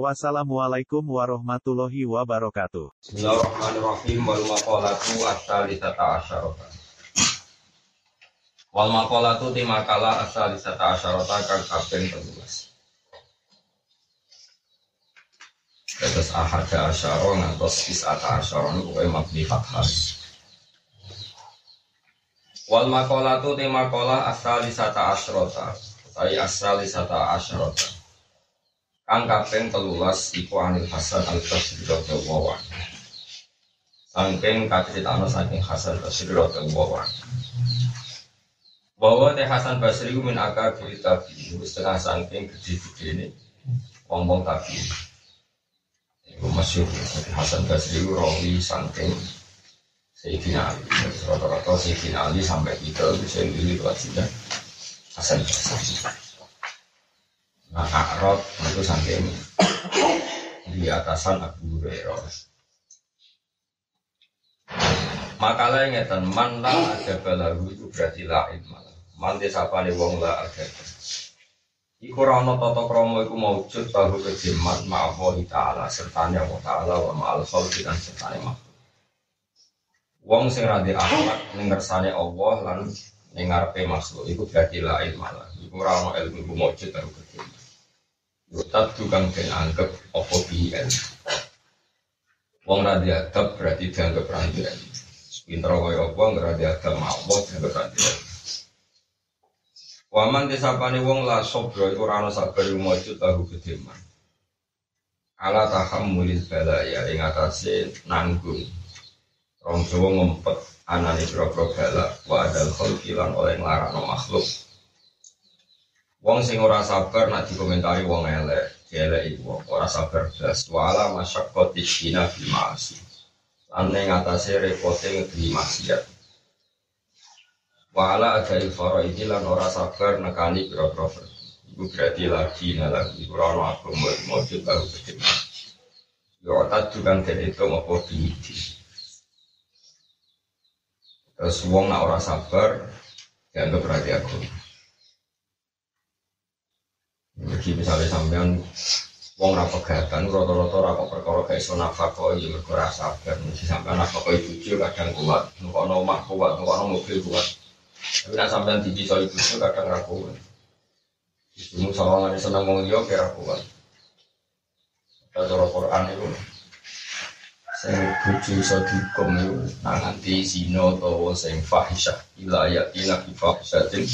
Wassalamualaikum warahmatullahi wabarakatuh. Bismillahirrahmanirrahim wal maqalatu as-salisata asyarata. Wal maqalatu ti makalah as-salisata asyarata kang kaping 13. Terus ahada asyara ngantos kisata asyara niku pokoke mabni fathah. Wal maqalatu ti makalah as-salisata asyarata. Sai as-salisata asyarata kang kaping telulas iku Anil Hasan Al Basri radhiyallahu anhu. Saking kaceritano saking Hasan Basri radhiyallahu. Bahwa teh Hasan Basri min akar cerita tabi, setengah saking gede-gede ini, wong-wong tabi. Iku masyur, Hasan Basri rawi saking Sayyidina Ali. Rata-rata Sayyidina Ali sampai kita bisa dilihat wajibnya Hasan Basri. Nah, akrot itu saking di atasan Abu Hurairah. Makalah yang ngeten man la ada balahu itu berarti la ilmalah. Man desapa nih wong la ada. Iku rano toto kromo iku maujud tahu kejimat ma'allahi ta'ala sertanya Allah ta'ala wa ma'al khalqi dan sertanya makhluk. Wong sing radi akhlak ning ngersane Allah lan ning ngarepe makhluk iku berarti la ilmalah. Iku rano ilmu iku maujud tahu kejimat. Yutat tukang den anggap opo biyen. Wong ra diadab berarti dianggap randian. Pinter kaya apa ora diadab mawon dianggap randian. Waman desapane wong la sobro iku ora ana sabar mujud tahu kedeman. Ala tahammulil balaya ing atase nanggung. Rong ngempet anane pira-pira bala wa adal khalqi lan oleh nglarakno makhluk Wong sing ora sabar nak dikomentari wong elek, elek iku ora sabar blas. Wala masyaqqat dina bil ma'asi. Lan ning atase repote ngedhi maksiat. Wala ada ilfaraidi lan ora sabar nekani pira-pira Iku berarti lagi lagi ora ono agama mujud baru kedema. Yo tak den itu apa diidi. Terus wong nak ora sabar dianggap berarti agama. Jadi misalnya sampean wong ra pegatan rata-rata ra kok perkara gak iso nafkah ya mergo ra sabar. Mesti sampean nafkah bojo kadang kuat, nukono omah kuat, nukono mobil kuat. Tapi nek sampean dipiso ibu kadang ra kuat. Ibu sawangane seneng wong liya kira kuat. Cara Quran itu sing bojo iso dihukum itu nang nganti zina utawa sing fahisyah ila ayatina bi fahisyatin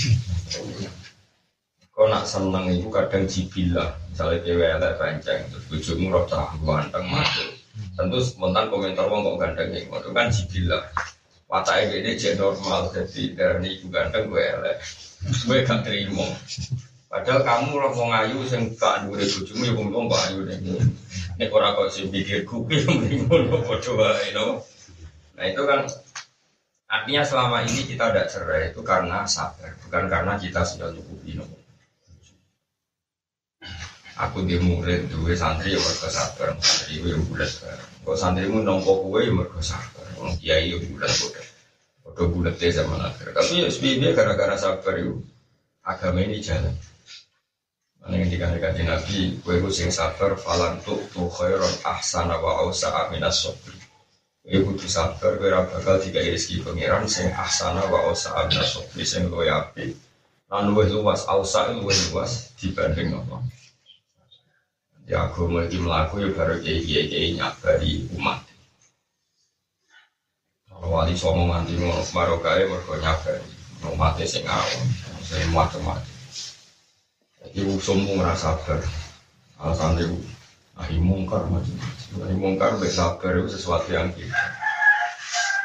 Kau nak seneng itu kadang jibilah, misalnya dewa elek pancing, terus bujumu roh ganteng masuk. Tentu spontan komentar wong kok ganteng itu, itu kan jibilah. Wataknya ini jadi normal, jadi dari ibu ganteng gue elek, gue gak terima. Padahal kamu roh mau ngayu, sing gak dure bujumu ya ngomong gak ayu deh. Ini orang kok sih pikir kuki, mending ngono bodoh no. Nah itu kan artinya selama ini kita tidak cerai itu karena sabar, bukan karena kita sudah cukup no. Aku di murid dua santri ya mereka sabar, santri ya bulat. Kok santrimu nongko kue ya mereka sabar, orang kiai ya bulat bulat. Udah bulat deh zaman akhir. Tapi ya sebenarnya gara-gara sabar itu agama ini jalan. Mana yang dikatakan Nabi, kue ku sing sabar, falan tuh tuh khairon ahsana wa ausa aminas sabri. Kue kudu sabar, kue bakal tiga rezeki pangeran sing ahsana wa ausa aminas sabri sing luwe api. Lan luwe luas, ausa luwe luas dibanding apa ya agama ini melaku ya baru kiai kiai kiai nyabari umat. Kalau wali songo nganti ngono barokai mereka nyabari umatnya sing awam sing macam-macam jadi usummu ngerasa sabar. Alasan itu ahi mungkar macam-macam ahi mungkar sabar itu sesuatu yang kita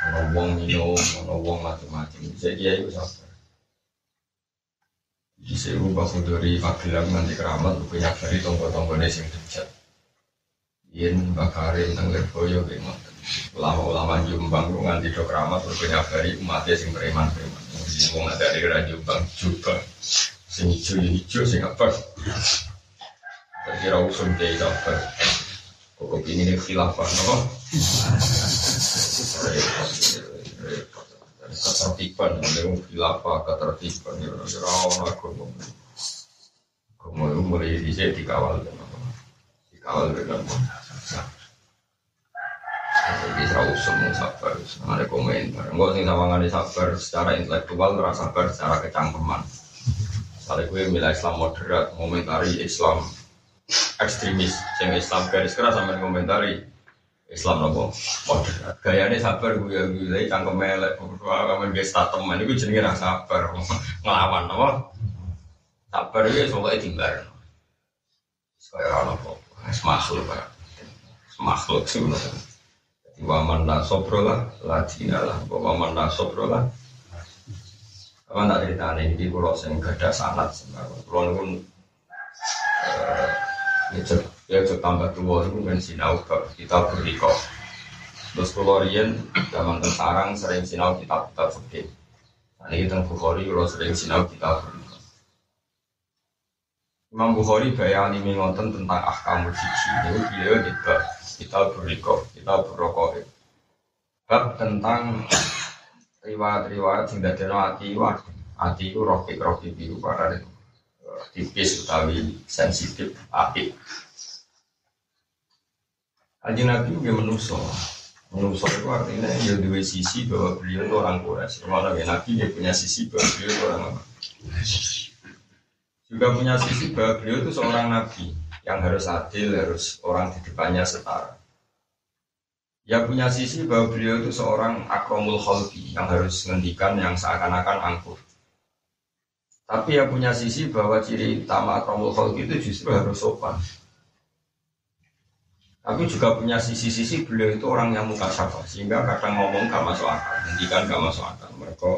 ono wong minum ono wong macam-macam jadi ya itu sabar sewu bahu dari Magelang nanti keramat punya dari tonggo-tonggo sing dejat. Yen Mbak Karim teng Lirboyo kayak Ulama-ulama Jombang itu nganti dok ramah terus nyabari umatnya sing preman-preman. Mau ada di daerah Jombang juga sing hijau hijau sing apa? Kira usum kayak apa? Kok ini khilafah, no? Ketertiban, ini khilafah, ketertiban, ya ora agama. Agama itu mulai dicek dikawal, dikawal dengan jadi saya usum sabar, ada komentar. Enggak sih sama ngani sabar secara intelektual, terasa sabar secara kecangkeman. Misalnya gue milih Islam moderat, komentari Islam ekstremis, yang Islam garis keras sampai komentari Islam nopo? Moderat. Gayanya sabar gue ya gue cangkem melek, kamen gue statement. Itu jenenge rasa sabar, ngelawan nopo. Sabar itu soalnya timbar. Kayak orang nopo, makhluk, makhluk sih Waman la lah, lajina lah, waman la sobro lah. Apa tak cerita ini, di pulau sing gada sanat, pulau pun ya ya tambah tua itu kan sinau kita beriko. Terus pulau Rian zaman tentarang sering sinau kita kita fikih. Nah ini tentang Bukhari kalau sering sinau kita beriko. Imam Bukhari bayani mengonten tentang ahkamul jiji. Ini beliau juga kita beriko, kita berokok. Bab tentang riwayat-riwayat sing dadi ati wa ati ku roki roki biru pada tipis utawi sensitif api. Kanjeng Nabi juga menuso. Menuso itu artinya ya dua sisi bahwa beliau itu orang Quraisy. Mana ya Nabi dia punya sisi bahwa beliau itu orang apa? Juga punya sisi bahwa beliau itu seorang Nabi yang harus adil, harus orang di depannya setara. Ya punya sisi bahwa beliau itu seorang akromul khalqi yang harus ngendikan yang seakan-akan angkuh. Tapi ya punya sisi bahwa ciri utama akromul khalqi itu justru harus sopan. Tapi juga punya sisi-sisi beliau itu orang yang muka syafa sehingga kadang ngomong gak masuk akal, ngendikan gak masuk akal. Mereka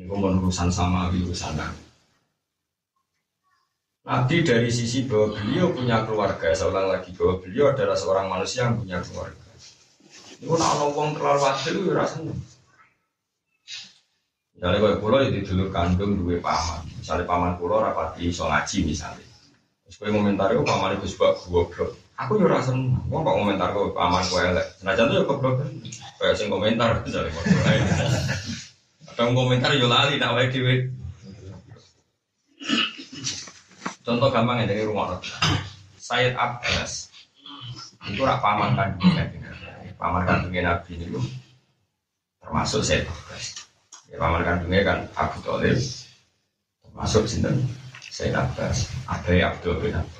ini urusan sama urusan nabi. Dari sisi bahwa beliau punya keluarga, ulang lagi bahwa beliau adalah seorang manusia yang punya keluarga. Itu nak ono wong terlalu adil itu rasanya. Misalnya kalau pulau itu dulu kandung dua paman. Misalnya paman pulau rapati so ngaji misalnya. Terus gue paman itu sebab goblok. Aku yo rasa wong kok komentar gue paman gue elek. Senajan tuh yo goblok. Kayak sing komentar misalnya. Kadang komentar yo lali nak wae dhewe. Contoh gampang ya dari rumah Sayyid Abbas itu rak paman kandungnya paman kandungnya Nabi itu termasuk Sayyid Abbas. Ya, paman kandungnya kan Abu Talib termasuk sinten Sayyid Abbas, Abai Abdul bin Abbas.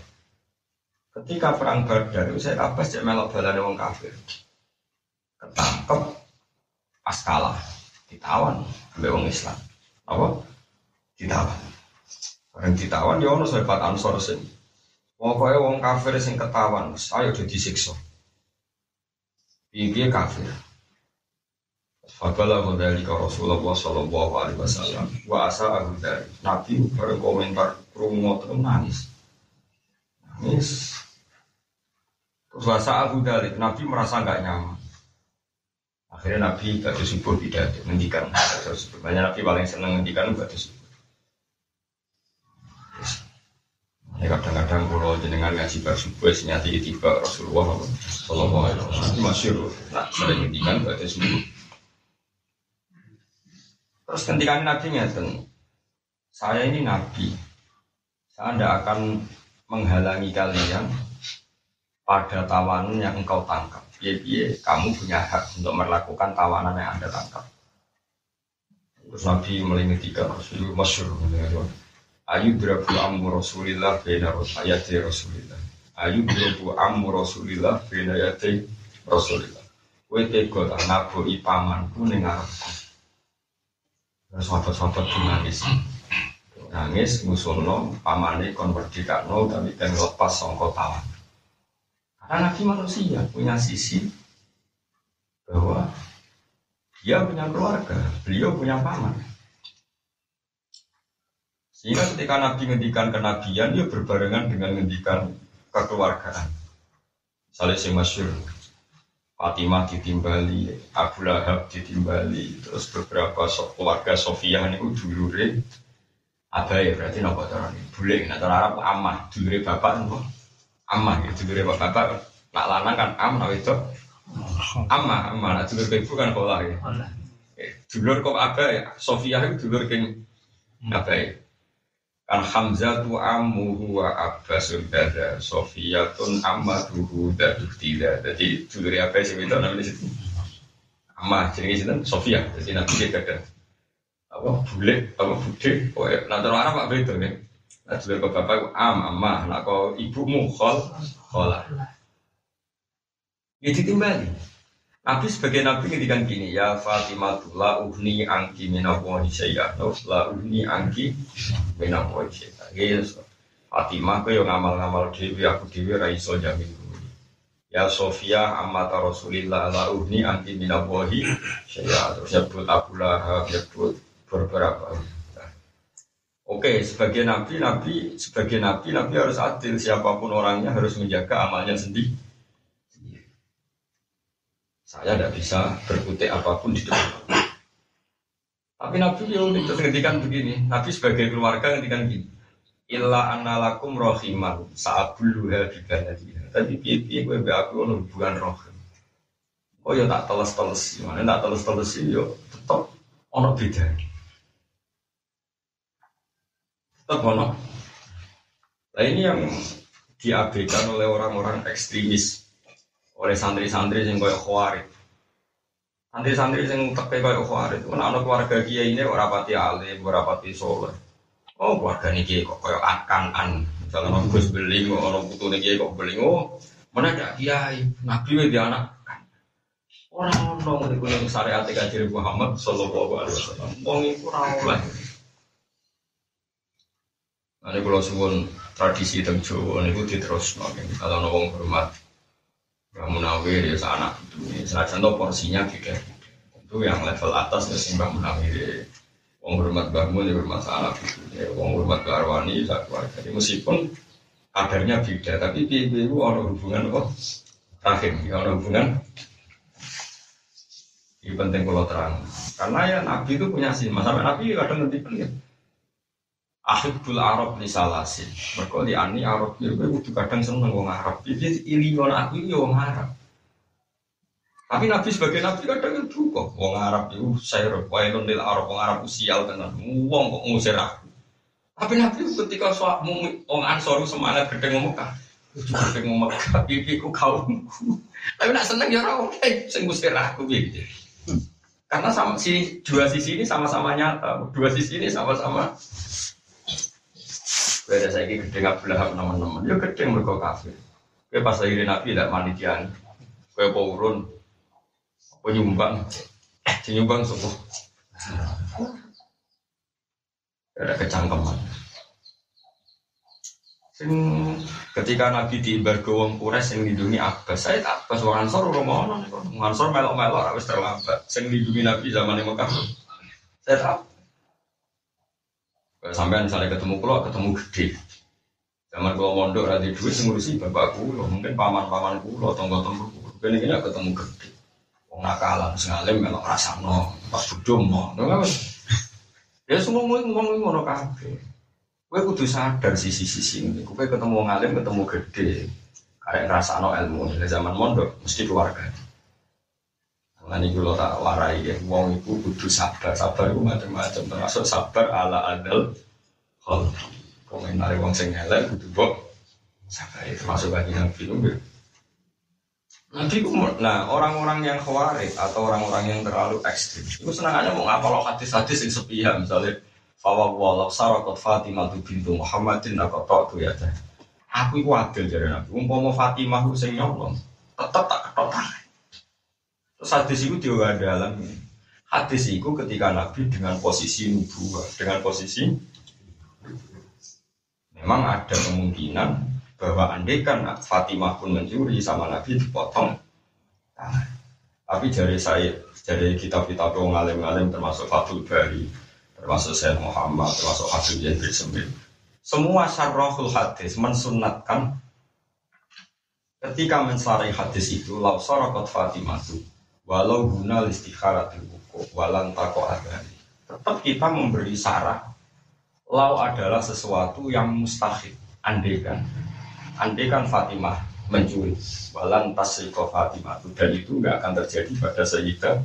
Ketika perang Badar itu Sayyid Abbas cek melok balane wong kafir. Ketangkep askalah ditawan sampai wong Islam. Apa? Ditawan. Bareng ditawan ya ono sahabat Ansor sing Pokoknya wong kafir sing ketahuan, ayo jadi siksa. Piye kafir. Fakala dari Rasulullah Sallallahu Alaihi Wasallam. Wa asa aku dari Nabi berkomentar rumo terus nangis. Nangis. Wasa aku dari Nabi merasa nggak nyaman. Akhirnya Nabi gak subuh tidak mendikan. Banyak Nabi paling seneng mendikan gak subuh. Ya kadang-kadang kalau jenengan ngaji bar subuh senyati tiba Rasulullah Sallallahu Alaihi Wasallam masyur. Nah sering ngendikan pada subuh. Terus ketika Nabi ngeten, saya ini Nabi, saya tidak akan menghalangi kalian pada tawanan yang engkau tangkap. Iya, kamu punya hak untuk melakukan tawanan yang anda tangkap. Terus Nabi melingitikan Rasulullah masyur. Ayu drabu amu Rasulillah bina ayati Rasulillah. Ayu drabu amu Rasulillah bina ayati Rasulillah. Kowe tega tak naboki pamanku ning arepku. Terus sahabat-sahabat nangis. Nangis musuhno pamane kon merdekakno tapi kan lepas sangka tawan. Karena Nabi manusia punya sisi bahwa dia punya keluarga, beliau punya paman. Sehingga ketika Nabi ngendikan kenabian, dia berbarengan dengan ngendikan kekeluargaan. Misalnya si masyur Fatimah ditimbali, Abu Lahab ditimbali, terus beberapa so, keluarga Sofia ini dulure ya berarti nopo cara ini bule nah amah dulure bapak nopo amah gitu dulure bapak nak lanang kan am nak itu? Amah amah nak dulure ibu kan kolah ya. Dulur kok ya. Sofia itu dulur keng ya? Kan Hamzah tu amuhu wa abbasul dada Sofiyatun ammaduhu dadu tidak jadi dulur apa sih itu namanya situ? Amah jadi situ Sofia. Jadi nabi dia kadang apa bule apa bude oh ya nanti orang apa beda nih dulur kok bapak am amah nak kau ibumu khol khola. Ya ditimbali Nabi sebagai Nabi ngedikan gini ya Fatimah la uhni angki minawahi syai'ah. La uhni angki minawahi syai'ah. Yes. Fatimah kau yang ngamal-ngamal dewi aku dewi raiso jamin Ya Sofia amata Rasulillah la uhni angki minawahi syai'ah. Terus nyebut Abu Lahab nyebut beberapa Oke, sebagai nabi, nabi sebagai nabi, nabi harus adil. Siapa pun orangnya harus menjaga amalnya sendiri. Saya tidak bisa berkutik apa pun di depan. Tapi Nabi ya unik terus begini. Nabi sebagai keluarga ngendikan gini. Illa analakum rohiman saat dulu ya dia. Tapi piye-piye gue be aku ono rohim. Oh ya tak teles-teles, mana tak teles-teles yo tetap ono beda. Tetap. Nah ini yang diabaikan oleh orang-orang ekstremis oleh santri-santri yang koyok khawarid. Santri-santri yang teke koyok khawarid, itu anak keluarga kiai ini orang pati alim, orang pati soleh. Oh keluarga ini kiai kok koyok akan an, misalnya orang gus beling, orang putu ini kiai kok beling, oh mana ada kiai, nabi dia anak. Orang orang itu yang syariat kajian Muhammad Sallallahu Alaihi Wasallam, wong itu. Nah, ini kalau suwun tradisi teng Jawa ini diterus, kalau nongong hormat Mbah Munawir ya anak itu. Senajan tuh porsinya beda. Itu yang level atas ya sih Mbah Munawir. Wong hormat Mbah Mun ya hormat itu. Ya, wong hormat Mbah Arwani ya keluarga. Meskipun kadarnya beda, tapi itu ada hubungan kok rahim, ya ada hubungan. Ini penting kalau terang. Karena ya Nabi itu punya sih. Sampai Nabi kadang nanti pengen Ahibbul Arab li salasin. Mergo di ani Arab ya kowe kudu kadang seneng wong Arab. Iki ilion aku iki wong Arab. Tapi Nabi sebagai Nabi kadang itu kok wong Arab itu saya wailun lil Arab wong Arab sial tenan. Wong kok ngusir aku. Tapi Nabi ketika soal wong Ansor semangat gede ngomong Mekah. Itu gede ngomong iki ku kaumku. Tapi nak seneng ya ora oke sing ngusir aku gitu. Karena sama si dua sisi ini sama-sama nyata, dua sisi ini sama-sama Beda saya ini gede nggak belahap teman-teman. Ya gede mereka kafir. Kue pas lagi nabi tidak manitian. Kue urun. Penyumbang. Penyumbang suku. Ada kecangkeman. Sing ketika Nabi di embargo wong Quraisy sing lindungi Abbas, saya tak Abbas wong Ansor ora mau Wong Ansor melok-melok wis terlambat. Sing lindungi Nabi zaman Mekah. Saya tak Sampai misalnya ketemu pulau, ketemu gede. Zaman kalau mondok radi duit ngurusi bapak kulo, mungkin paman-paman kulo, tonggo-tonggo kulo. Kini ini ketemu gede. Wong nakalan, sengalim melok rasano, pas bodoh mau. Ya semua ngomong ngono kafe. Gue kudu sadar sisi-sisi ini. Gue ketemu wong alim, ketemu gede. Kayak rasano ilmu. Zaman mondok mesti keluarga. Nanti kalau tak warai ya, wong itu kudu sabar, sabar itu macam-macam, termasuk sabar ala adal hal. Komentar wong sing elek kudu bok sabar itu termasuk bagi nabi. Nanti nah orang-orang yang khawarij atau orang-orang yang terlalu ekstrim, itu senangannya mau ngapal hadis-hadis yang sepihak misalnya Fawa walau sarakot Fatimah tu bintu Muhammadin aku tok tu ya Aku itu adil jadi nabi. Umpama Fatimah itu sing nyolong, tetap tak ketok tangan. Terus hadis itu ada dalam Hadis itu ketika Nabi dengan posisi nubuah, dengan posisi memang ada kemungkinan bahwa andai kan Fatimah pun mencuri sama Nabi dipotong Tapi dari saya, dari kitab-kitab yang ngalim-ngalim termasuk Fatul Bari, termasuk Syed Muhammad, termasuk Habib Yadir Sembil. Semua syarrahul hadis mensunatkan ketika mensarai hadis itu lau sorokot Fatimah itu walau guna listikharatil wuku walan tako adani tetap kita memberi sarah. Lau adalah sesuatu yang mustahil. Andekan andekan Fatimah mencuri walan tasriko Fatimah dan itu nggak akan terjadi pada Sayyidah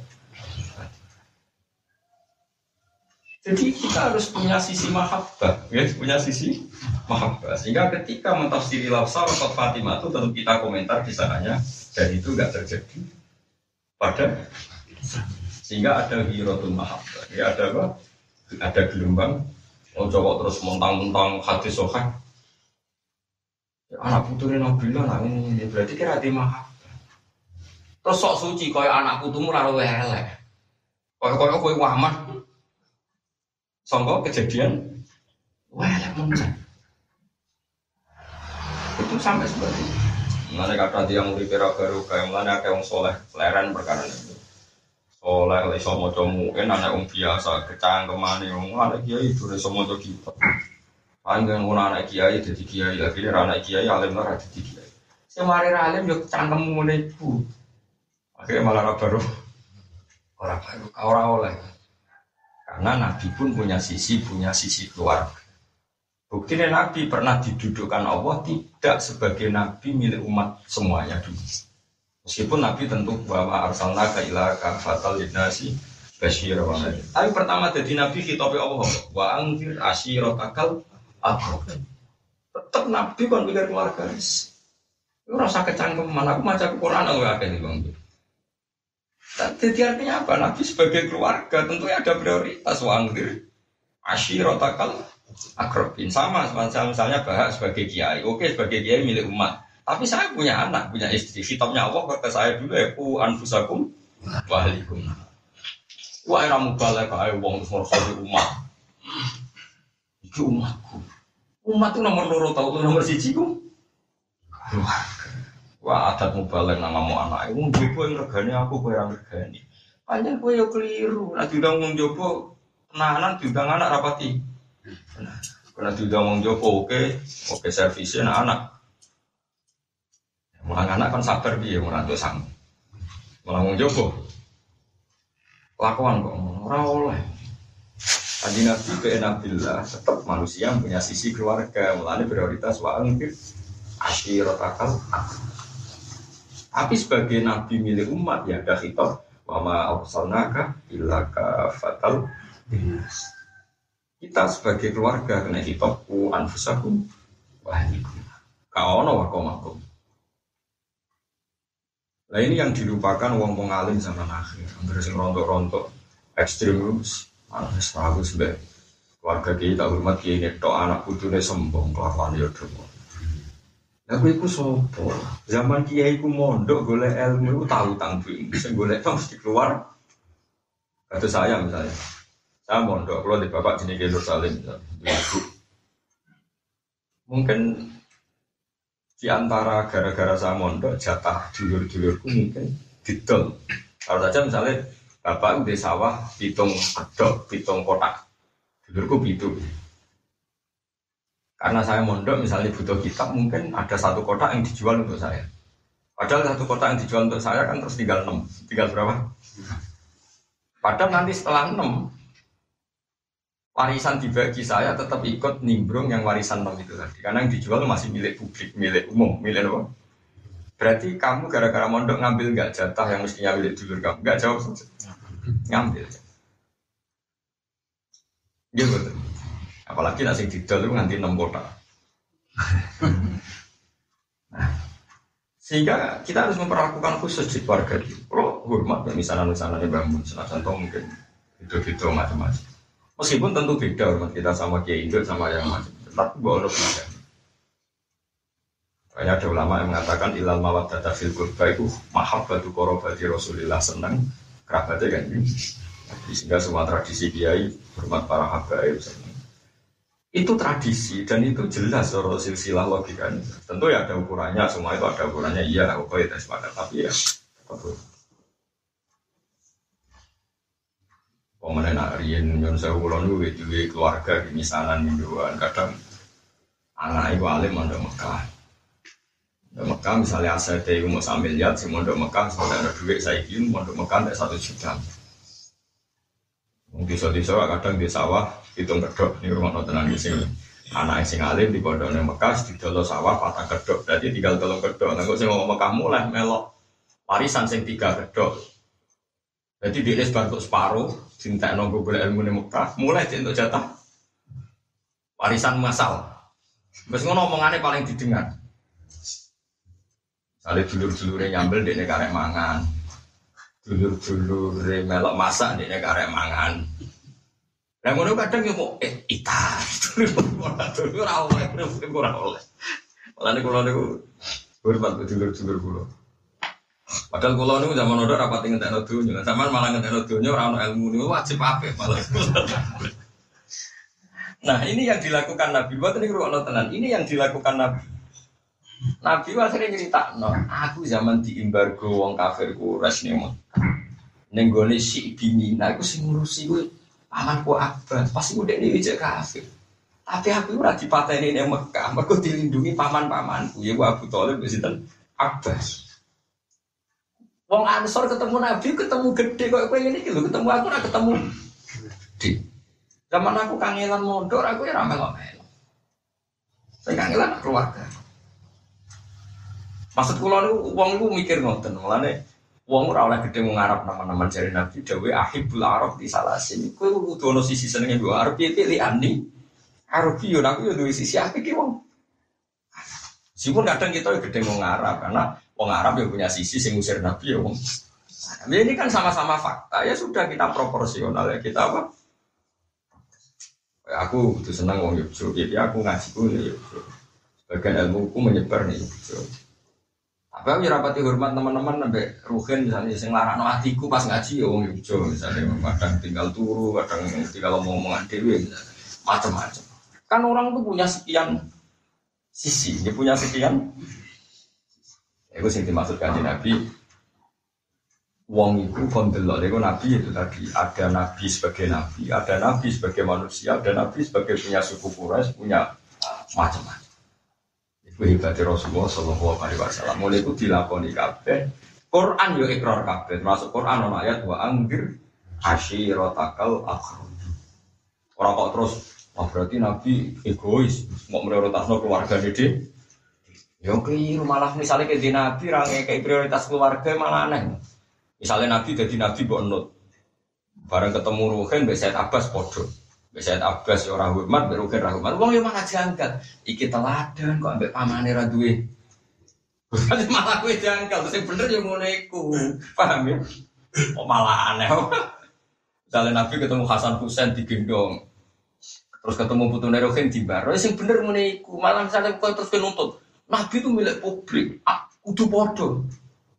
Jadi kita harus punya sisi mahabbah, ya, punya sisi mahabbah. Sehingga ketika mentafsiri lafsa Fatimah itu tentu kita komentar di sananya. Dan itu nggak terjadi pada sehingga ada hirotul mahabbah. Ya ada apa? Ada gelombang. Oh coba terus mentang-mentang hati sohan. Ya, anak putunya Nabila lah ini berarti kira hati mahabbah. Terus sok suci kaya anak putumu lalu elek. Kaya kaya kue wamah Songko kejadian wah mencet. Itu sampai seperti itu. Mana kata dia mau dikira baru kayak mana kayak orang soleh, leren perkara itu. Soleh, lagi comu, kan anak orang biasa, kecang ke mana, orang anak kiai itu lagi mau comu kita. Orang anak kiai jadi kiai, dia anak kiai alim lah jadi kiai. Semari alim yo cangkem mulai itu. Akhirnya malah baru orang baru, orang oleh. Karena Nabi pun punya sisi, punya sisi keluarga. Buktinya Nabi pernah didudukkan Allah tidak sebagai Nabi milik umat semuanya dulu. Meskipun Nabi tentu bahwa arsalna ka ila kafatal linasi basyir wa Tapi pertama jadi Nabi khitabe Allah wa angfir asyirotakal akrab. Tetap Nabi kan pikir keluarga. Itu rasa kecangkeman aku maca Quran aku yakin Bang. Jadi artinya apa? Nabi sebagai keluarga tentunya ada prioritas wangdir ashirotakal akrobin sama misalnya bahas sebagai kiai. Oke sebagai kiai milik umat. Tapi saya punya anak, punya istri. Kitabnya Allah ke saya dulu ya ku anfusakum wahlikum. Wah era mubalek kae wong di umat. Iki umatku. Umat itu nomor loro tahu nomor siji ku. Wah adat mubalek namamu anak. Wong jopo yang regani aku kowe yang regani. Panjang kowe yo keliru. Nah diundang wong jopo penahanan diundang anak rapati. Nah, karena diundang wong jopo oke, oke servisnya anak anak. Mulang anak kan sabar dia mulang tuh sang. Mulang wong jopo. Lakuan kok ora oleh. Tadi Nabi ke tetap manusia punya sisi keluarga, mulanya prioritas wa angkir akal. Tapi sebagai nabi milik umat ya ada khitab wama arsalnaka illa fatal Kita sebagai keluarga kena khitab ku anfusakum wa ahlikum. Kaono wa komakum. Nah ini yang dilupakan wong wong alim zaman akhir. Hampir sing rontok-rontok ekstrim Anas aku sebagai keluarga kita hormat kiai netok anak putune sombong kelakuan ya Lah kowe iku sapa? Zaman kiai ku mondok golek ilmu tahu tanggung. Sing golek tong mesti keluar. Kata saya misalnya. Saya mondok kalau di bapak sini ke Salim ibu. Mungkin di antara gara-gara saya mondok jatah dulur-dulurku mungkin didol. Kalau saja misalnya bapak di sawah pitung kedok, pitung kotak. Dulurku pitu. Karena saya mondok misalnya butuh kitab mungkin ada satu kotak yang dijual untuk saya. Padahal satu kotak yang dijual untuk saya kan terus tinggal enam, tinggal berapa? Padahal nanti setelah enam warisan dibagi saya tetap ikut nimbrung yang warisan enam itu tadi. Karena yang dijual masih milik publik, milik umum, milik apa? Berarti kamu gara-gara mondok ngambil nggak jatah yang mestinya milik dulur kamu? Nggak jawab saja. Ngambil. Gitu betul. Apalagi nasi didol itu nganti enam kota. nah, sehingga kita harus memperlakukan khusus di keluarga itu. Kalau hormat misalnya-misalnya bangun, senajan mungkin itu-itu macam-macam. Meskipun tentu beda hormat kita sama kiai itu sama yang macam. Tapi boleh beda. Banyak ada ulama yang mengatakan ilal mawat data fil kurba itu mahabbatu korobati Rasulillah senang kerabatnya kan. Sehingga semua tradisi kiai hormat para habaib senang itu tradisi dan itu jelas soal silsilah logika tentu ya ada ukurannya semua itu ada ukurannya iya oke ya sepakat tapi ya Pemenang nak rian yang saya ulang dulu itu keluarga di misalan mingguan kadang anak ibu alim ada Mekah Di Mekah misalnya aset itu mau sambil lihat, si mondok Mekah misalnya ada duit saya ingin mondok Mekah tidak satu juta. Mungkin desa kadang di sawah hitung kedok ini rumah nontonan di sini. Anak sing alim di pondok Mekah di dolo sawah patah kedok, jadi tinggal tolong kedok. Kok sing ngomong Mekah mulai melok warisan sing tiga kedok. Jadi dia sebantuk separuh, cinta nunggu boleh ilmu di Mekah, mulai untuk jatah warisan masal. Terus ngono omongannya paling didengar. Kali dulur-dulurnya nyambel dia karek mangan. Dulur-dulure melok masak dia karek mangan. Nah ngono kadang yo mau eh ita. Ora oleh, ora oleh. Malah niku kula niku hormat dulur-dulur kula. Padahal kula niku zaman udah rapat ngentekno donya. Zaman malah ngentekno donya ora ono ilmu niku wajib apik malah. Nah ini yang dilakukan Nabi. Buat ini kalau tenan. Ini yang dilakukan Nabi. Nabi akhirnya cerita, no, aku zaman di embargo wong kafir res nih mau. Nenggone si bini, nah aku sih ngurusi gue pamanku Abbas, pasti udah nih ijek kafir. Tapi aku ora dipateni ning Mekah, mergo dilindungi paman-pamanku. Ya gua Abu sinten? Abbas. Wong Ansor ketemu Nabi ketemu gede kok kowe ngene iki lho, ketemu aku ora ketemu gede. Zaman aku kangelan mondok aku ya ora melok-melok. Saya kangelan keluarga. Maksud kula niku wong niku mikir ngoten, mulane wong ora oleh gedhe ngarap nama-nama jari Nabi dawe ahibul arab di salasin. Kowe kudu ono sisi senenge mbok arep piye pilihani. Arab yo aku yo duwe sisi apik ki wong. Meskipun kadang kita gedhe ngarap karena wong Arab yang punya sisi sing ngusir Nabi ya wong. Nah, ini kan sama-sama fakta ya sudah kita proporsional ya kita apa? Ya, aku tuh senang wong Yogyakarta, jadi aku ngaji pun ya Yogyakarta. Bagian ilmu ku menyebar nih Yogyakarta. Tapi aku rapati hormat teman-teman sampai ruhin misalnya sing no hatiku pas ngaji ya wong Yogyo misalnya kadang tinggal turu, kadang tinggal ngomong-ngomongan dewi macam-macam. Kan orang tuh punya sekian sisi, dia punya sekian. Itu sing dimaksud kanji Nabi. Wong itu kondelok, itu Nabi itu tadi ada Nabi sebagai Nabi, ada Nabi sebagai manusia, ada Nabi sebagai punya suku Quraisy, punya macam-macam. Wahibati Rasulullah Sallallahu Alaihi Wasallam. Mulai itu dilakoni kabeh. Quran yo ikrar kabeh. Termasuk Quran ono ayat wa anggir ashirotakal akhir. Orang kok terus, oh berarti Nabi egois, mau prioritasnya keluarga dede. Yo keliru malah misalnya ke Nabi rangai kayak prioritas keluarga malah aneh. Misalnya Nabi jadi Nabi buat nut. Bareng ketemu Ruhin, Said Abbas podo. Said Abbas ya orang hormat, berukin orang hormat. Wong yang mana jangkal. Iki teladan kok ambek pamane ra duwe. Berarti malah gue jangkal, terus yang bener yang iku. Paham ya? Kok malah aneh. Misalnya Nabi ketemu Hasan Husain di gendong. Terus ketemu Putu Nerohin di bar. Yang bener ngono iku. Malah misalnya kau terus penuntut. Nabi itu milik publik. Ah, kudu podo.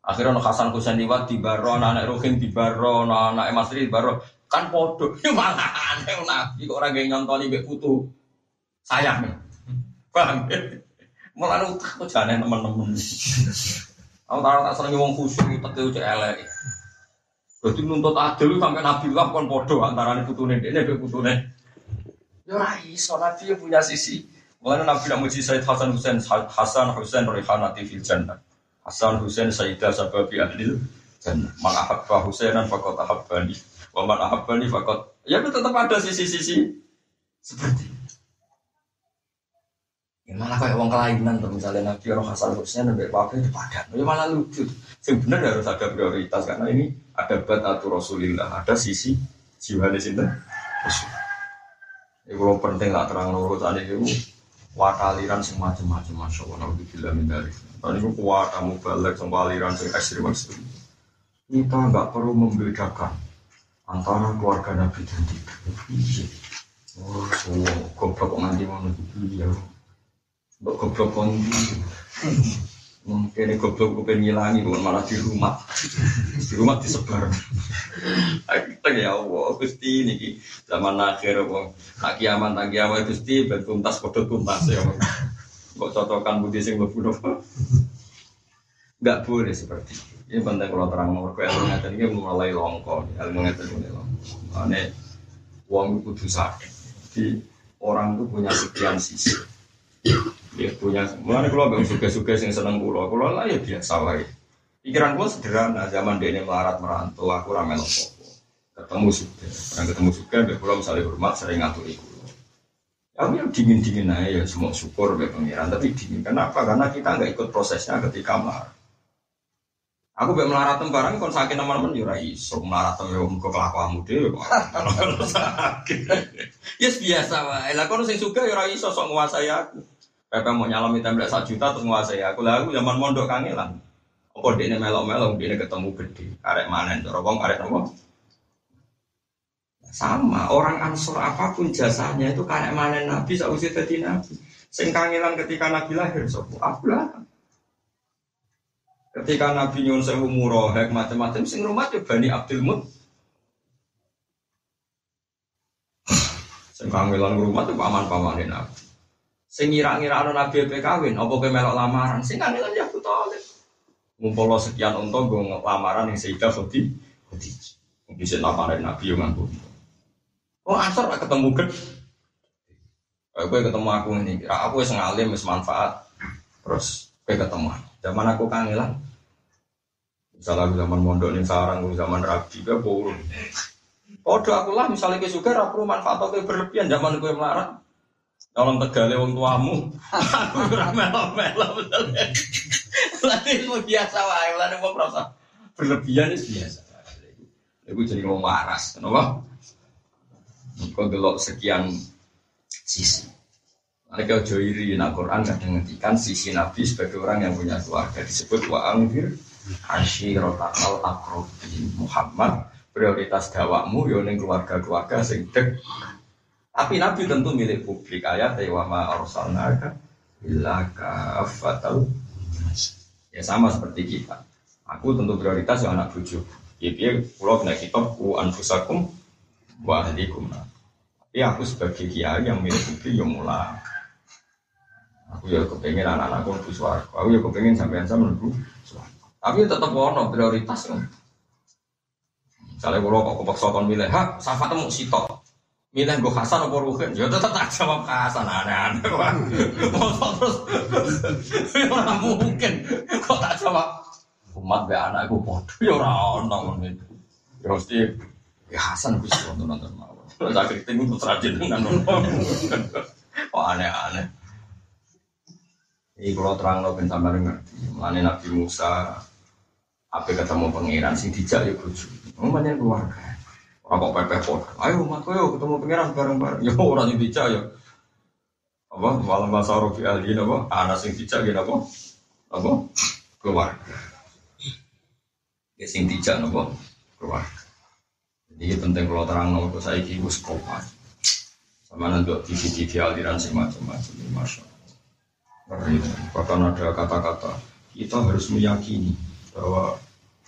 Akhirnya Hasan Husain liwat di baro, anak Rohin di baro, anak Masri di baro kan podo ya malah aneh nabi kok orang yang nyontoni mbek putu. Sayang. Nih paham? Ya malah utak kok jangan teman-teman aku tahu tak seneng wong khusyuk teke cek elek. Berarti nuntut adil sampai Nabi lah kon podo antara ini putune ini mbek putune. Ya ora iso. Nabi punya sisi Mulanya Nabi nak muji Said Hasan Husain Hasan Husain Rihanati fil jannah Hasan Husain Sayyidah sababi ahlil jannah Man ahabba Husainan faqad ahabbani Waman ahabbani fakot. Ya itu tetap ada sisi-sisi seperti itu. Ya malah kayak uang kelainan tuh misalnya Nabi Roh Hasan Hussein nabi Papi itu padat. Ya malah lucu. Benar harus ada prioritas karena ini ada batatu Rasulillah, ada sisi jiwa di sini. Ya kalau penting lah terang urusan itu wakaliran semacam-macam masya Allah nabi bila mindari. Tadi itu kuat kamu balik sama aliran sing ekstrim. Kita nggak perlu membedakan antara keluarga Nabi dan tidak. Oh, semua goblok kok nanti mau ya. Mbok goblok kondi. Mungkin goblok gue pengen ngilangi bukan malah di rumah. Di rumah disebar. Kita ya Allah, Gusti ini zaman akhir wong nak kiamat nak kiamat Gusti ben tuntas padha tuntas ya. Kok cocokan budi sing mlebu Enggak boleh seperti itu. Ini penting kalau terang nomor ke ilmu ngeten ini mulai longko, ilmu ngeten ini longko. Ini uang itu kudu sadar. Jadi orang itu punya sekian sisi. Ya punya, mulanya kalau bang suka-suka yang seneng kulo, kulo lah ya biasa lah. Pikiran gue sederhana, zaman dia ini melarat merantau, aku ramen opo. Ketemu suka, orang ketemu suka, biar kulo misalnya hormat sering ngatur iku. Aku yang dingin-dingin aja ya semua syukur be pengiran, tapi dingin. Kenapa? Karena kita nggak ikut prosesnya ketika marah. Aku be melarat barang kon sakit teman-teman yo ora iso melarat yo muga kelakuanmu dhewe kok. Yes biasa wae. Lah kon sing suka yo ora iso sok nguasai aku. Pepe mau nyalami tembak sak juta terus nguasai aku. Lah aku zaman mondok kangelan. Apa dekne melok-melok dekne ketemu gede. Arek manen cara wong arek nopo? Sama, orang ansor apa pun jasanya itu karek manen nabi sausi dadi nabi. Sing kangelan ketika nabi lahir sapa? Aku lah. Ketika Nabi nyuwun sewu murohek macam-macam sing rumah yo Bani Abdul Mut. Sing kangelan rumah tuh paman-paman Nabi. Sing ngira-ngira ana Nabi pe kawin, apa ke melok lamaran? Sing kangelan ya Thalib. Ngumpul sekian untung gue lamaran yang Sayyidah Khudi. Khudi. Bisa lamaran Nabi yang nganggo. Oh, asor ketemu ged. Gue ketemu aku ini, aku wis ngalim wis manfaat. Terus gue ketemu. Zaman aku kangelan. Misalnya aku zaman mondok nih sarang, aku zaman rabi, gue burung. Podo aku lah, misalnya ke suka, aku manfaat atau berlebihan zaman gue melarat. Dalam tegale wong tuamu, aku ora melo-melo betul. Lagi itu biasa wae, lagi mau merasa berlebihan itu biasa. Iku jadi wong waras, kenapa? Kau gelok sekian sisi. Mereka ojo iri, nah Quran kadang ngendikan sisi Nabi sebagai orang yang punya keluarga disebut wa angfir asyirotakal akrobin Muhammad prioritas dawakmu yo ning keluarga-keluarga sing dek. Tapi Nabi tentu milik publik ayat wa ma arsalnaka illa kafatal Ya sama seperti kita. Aku tentu prioritas yang anak bujuk. Ya dia pulau kena kitab ku anfusakum wa ahlikum. Tapi aku sebagai kiai yang milik publik yang mulai Aku ya kepengen anak-anakku lebih suaraku. Aku ya kepengen sampai sama lebih suaraku. Tapi tetap ono prioritas kan. Misalnya kalau kok kepaksa kon milih, hak sahabat mau sitok. Milih gue Hasan apa Ruhin, ya tetap tak jawab Hasan aneh-aneh. terus, ya mungkin. Kok tak jawab umat be anakku bodoh ya orang ono itu. Ya mesti ya Hasan bisa nonton nonton mau. Tak kritik untuk rajin dengan. Oh aneh-aneh. Ini kalau terang lo ben sampai ngerti. Mulane Nabi Musa apa ketemu pangeran sing dijak ya bojo. Umumnya keluarga. Orang kok pepeh pot. Ayo umatku yo ketemu pangeran bareng-bareng. Yo orang yang dijak yo. Apa malam bahasa Rofi Ali apa? Anak sing dijak gitu apa? Apa? Keluarga. Ya sing dijak apa? Keluarga. Jadi penting kalau terang lo saya kira kopas. Sama nanti TV-TV aliran sing macam-macam. Masya Allah. Bahkan ada kata-kata kita harus meyakini bahwa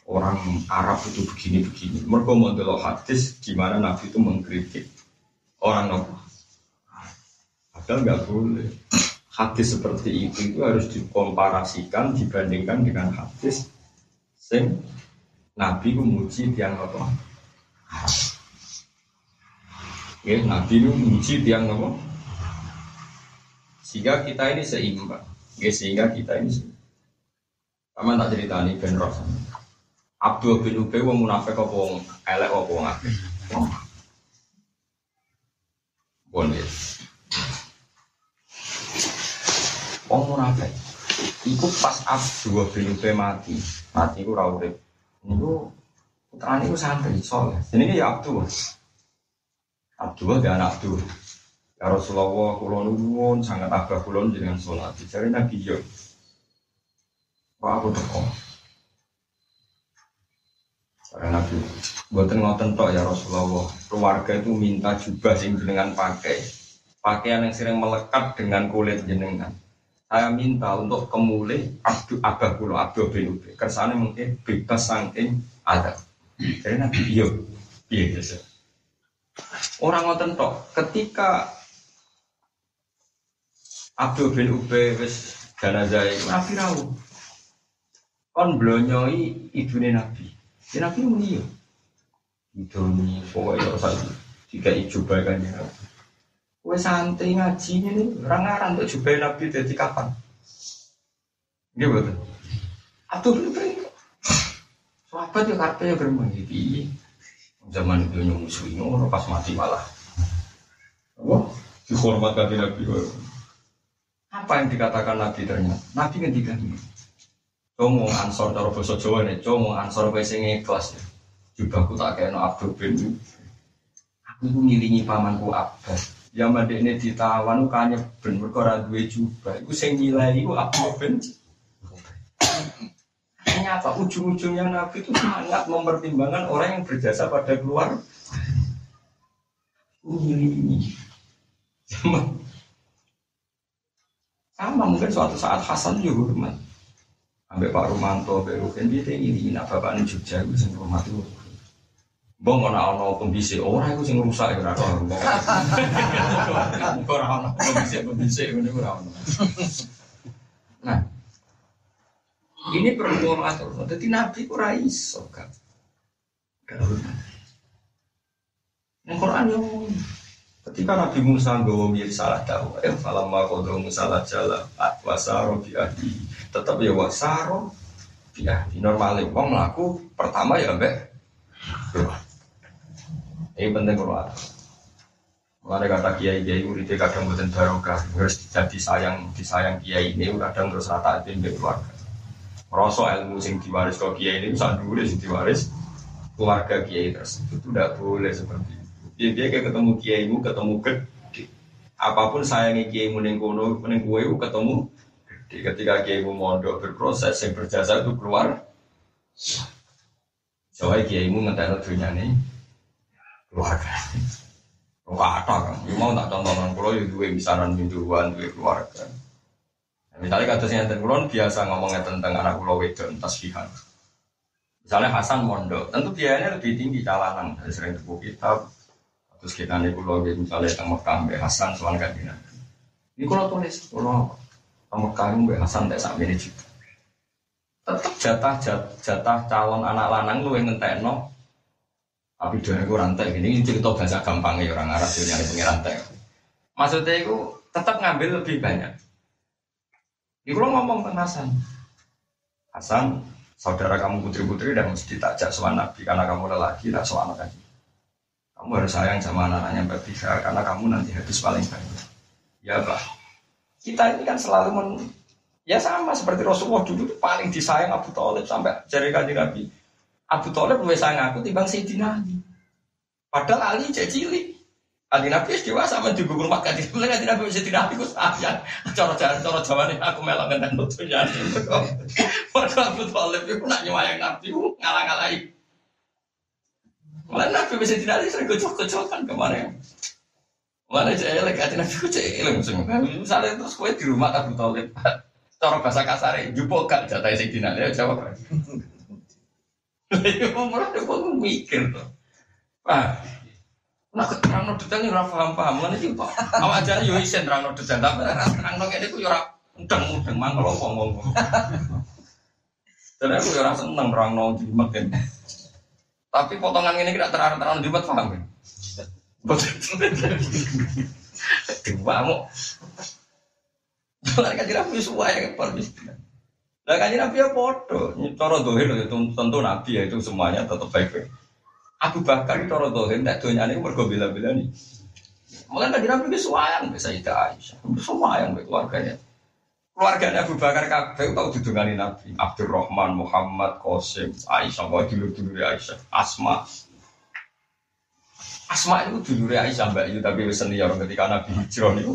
orang Arab itu begini-begini. Mereka model hadis di mana Nabi itu mengkritik orang Nabi. Padahal nggak boleh. Hadis seperti itu itu harus dikomparasikan dibandingkan dengan hadis sing Nabi memuji tiang apa? Ya, Nabi itu memuji tiang apa? Sehingga kita ini seimbang. Ya, sehingga kita ini seimbang. Sama tak cerita nih Ben Rosan. Abdul bin Ubay wong munafik apa wong elek apa wong akeh. Bon ya. Wong munafik. Iku pas Abdul bin Ubay mati. Mati iku ora urip. Niku putrane iku santri soleh. Jenenge ya Abdul. Abdul dia anak Abdul. Ya Rasulullah, kulon nuwun sangat abah kulon dengan sholat. Jadi Nabi yo, Pak aku teko. Nabi, buatan ngoten tok ya Rasulullah. Keluarga itu minta jubah sing jenengan pakai, pakaian yang sering melekat dengan kulit jenengan. Saya minta untuk kemulih abdu abah kulo abdu bin Ubay. Kersane mungkin bebas saking ada. Jadi Nabi yo, iya iya. Orang ngoten tok, ketika Abdul bin Ubay wis jenazah Nabi rawuh. Kon blonyoi ibune Nabi. Ya Nabi muni yo. Itu ni pokoke ora usah jika ijo bae kan ya. Kowe santai ngaji ini orang ngarang untuk jubai Nabi jadi kapan? Iya betul. Atur itu. Sahabat ya karpe ya bermain di zaman itu musuh ini pas mati malah. Wah, dihormat Nabi Nabi. Apa yang dikatakan Nabi ternyata? Nabi ngendikan ini. Como ansor cara bahasa Jawa nih, como ansor kowe sing ikhlas. Juga aku tak kena Abdul bin Aku ngiringi pamanku Abbas Ya ini ditawan kanya ben mergo ora duwe jubah. Iku sing nilai iku Abdul bin Ternyata ujung-ujungnya Nabi itu sangat mempertimbangkan orang yang berjasa pada keluar. Ini sama mungkin suatu saat Hasan juga hormat. Sampai Pak Rumanto, Pak Rukin, dia ini, nak bapak ini Jogja, itu sing hormat itu. Bang ana ana pembisik, ora iku sing rusak ya ora ono. Ora ono pembisik-pembisik ngene ora ono. Nah, ini perlu atur. Jadi Nabi ora iso kan. Yang Quran yang ketika Nabi Musa nggawa salah tahu, eh falamma qadha Musa la jala wasaro bi ahli. Tetap ya wasaro bi ahli. Normale wong mlaku pertama ya mbek ini penting kalau. Mulai kata kiai kiai muridnya kadang buatin barokah, harus jadi sayang disayang kiai ini kadang terus rata itu di keluarga. Rasa ilmu sing diwaris ke kiai ini bisa dulu sing diwaris keluarga kiai tersebut itu tidak boleh seperti. Dia dia kayak ketemu kiai mu ketemu gede. Apa pun sayangnya kiai mu nengkono nengkue ketemu gede. Ketika kiai mu mondok berproses yang berjasa itu keluar. Soalnya kiai mu ngeteh dunia nih keluarga. Kata kan, ya mau tak contoh nang pulau ya dua misaran mingguan dua keluarga. Misalnya kata saya pulau biasa ngomongnya tentang anak pulau wedon tasbihan. Misalnya Hasan mondok, tentu biayanya lebih tinggi calanan dari sering buku kitab. Terus kita nih pulau misalnya tentang Mekah, Hasan soal kajian. Ini kalau tulis pulau tentang Mekah, Mbak Hasan tak sampai ini juga. Tetap jatah jatah calon anak lanang lu yang ngentekno tapi dia itu rantai ini cerita bahasa gampang ya orang Arab yang punya rantai. Maksudnya itu tetap ngambil lebih banyak. Ini kalau ngomong tentang Hasan, Hasan saudara kamu putri-putri dan mesti takjak sama Nabi karena kamu lelaki tak sama anak Kamu harus sayang sama anak-anaknya Mbak Bika karena kamu nanti habis paling banyak. Ya bah, kita ini kan selalu men, ya sama seperti Rasulullah dulu paling disayang Abu Talib sampai jari kaji Nabi. Abu Talib lebih sayang aku timbang Sayyidina Ali. Padahal Ali cek cilik. Ali Nabi es dewasa men rumah kaji. Mulai kaji Nabi Sayyidina Ali ku sayang. Cara jalan cara aku melok ngenten nutunya. Padahal Abu Talib itu nak nyuwayang Nabi ngalang-alangi. Mulai Nabi Sayyidina Ali sering kocok-kocokan kemarin. Mana cek elek kaji Nabi ku cek elek Misalnya terus kue di rumah Abu Talib. Cara bahasa kasar, jupuk gak jatah Sayyidina Ali jawab. Lha umrah kok aku mikir to. Pak. Nah, terang no detail ini paham paham mana sih? Awak aja yo isen terang no detail tapi terang no kayak itu yo ora mudeng mudeng mangkel ngomong. Dan aku yo ora seneng terang no jimat Tapi potongan ini kita terang terang jimat paham kan? Dua mau. Jangan kan tidak punya suaya kan Nah kan Nabi ya bodoh, cara dohir itu tentu Nabi ya itu semuanya tetap baik-baik. Abu Bakar itu cara dohir, tidak doanya ini mergo bila-bila nih. Mungkin kan Nabi itu suayang bisa itu Aisyah, suayang keluarganya. Keluarganya Abu Bakar kabeh tahu didungani Nabi. Abdurrahman, Muhammad, Qasim, Aisyah, kau dulu dulu Aisyah, Asma. Asma itu dulu Aisyah mbak itu tapi senior ketika Nabi hijrah itu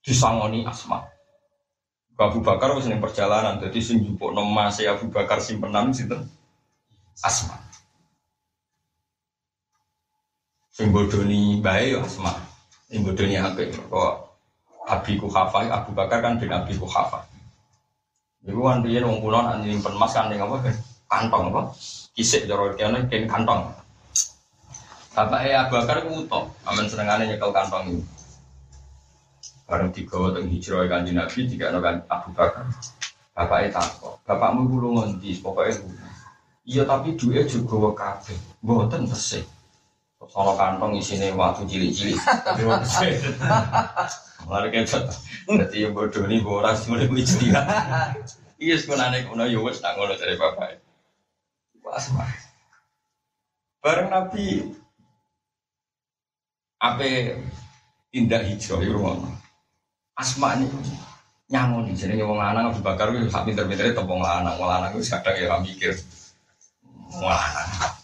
disangoni Asma. Abu Bakar wis perjalanan, jadi sing jupuk nama saya Abu Bakar simpenan sinten? Asma. Sing bodoni bae Asma. Sing bodoni apik kok Abi Kuhafa, Abu Bakar kan bin Abi Kuhafa. Iku kan biyen wong kula nak nyimpen emas kan apa kan? Kantong apa? Kisik cara kene ken kantong. Bapak Abu Bakar ku utok, amen senengane nyekel kantong itu. Bareng digawa teng hijrah kanjeng Nabi tiga kan Abu Bakar. Bapaknya takut, bapakmu kulo ngondi, pokoknya. Iya tapi duit juga kabeh, mboten tesih. Sono kantong isinya waktu cilik-cilik. Kayak Jadi yang bodoh ini boras mulai gue istirahat. Iya sebenarnya kuno ya wes tak ngono dari bapak. Pas. Bareng Nabi apa tindak hijrah itu rumah. Asma ini di sini wong lanang Abu Bakar itu sak pinter-pintere tepung lanang, wong lanang itu kadang ya mikir. Wong lanang.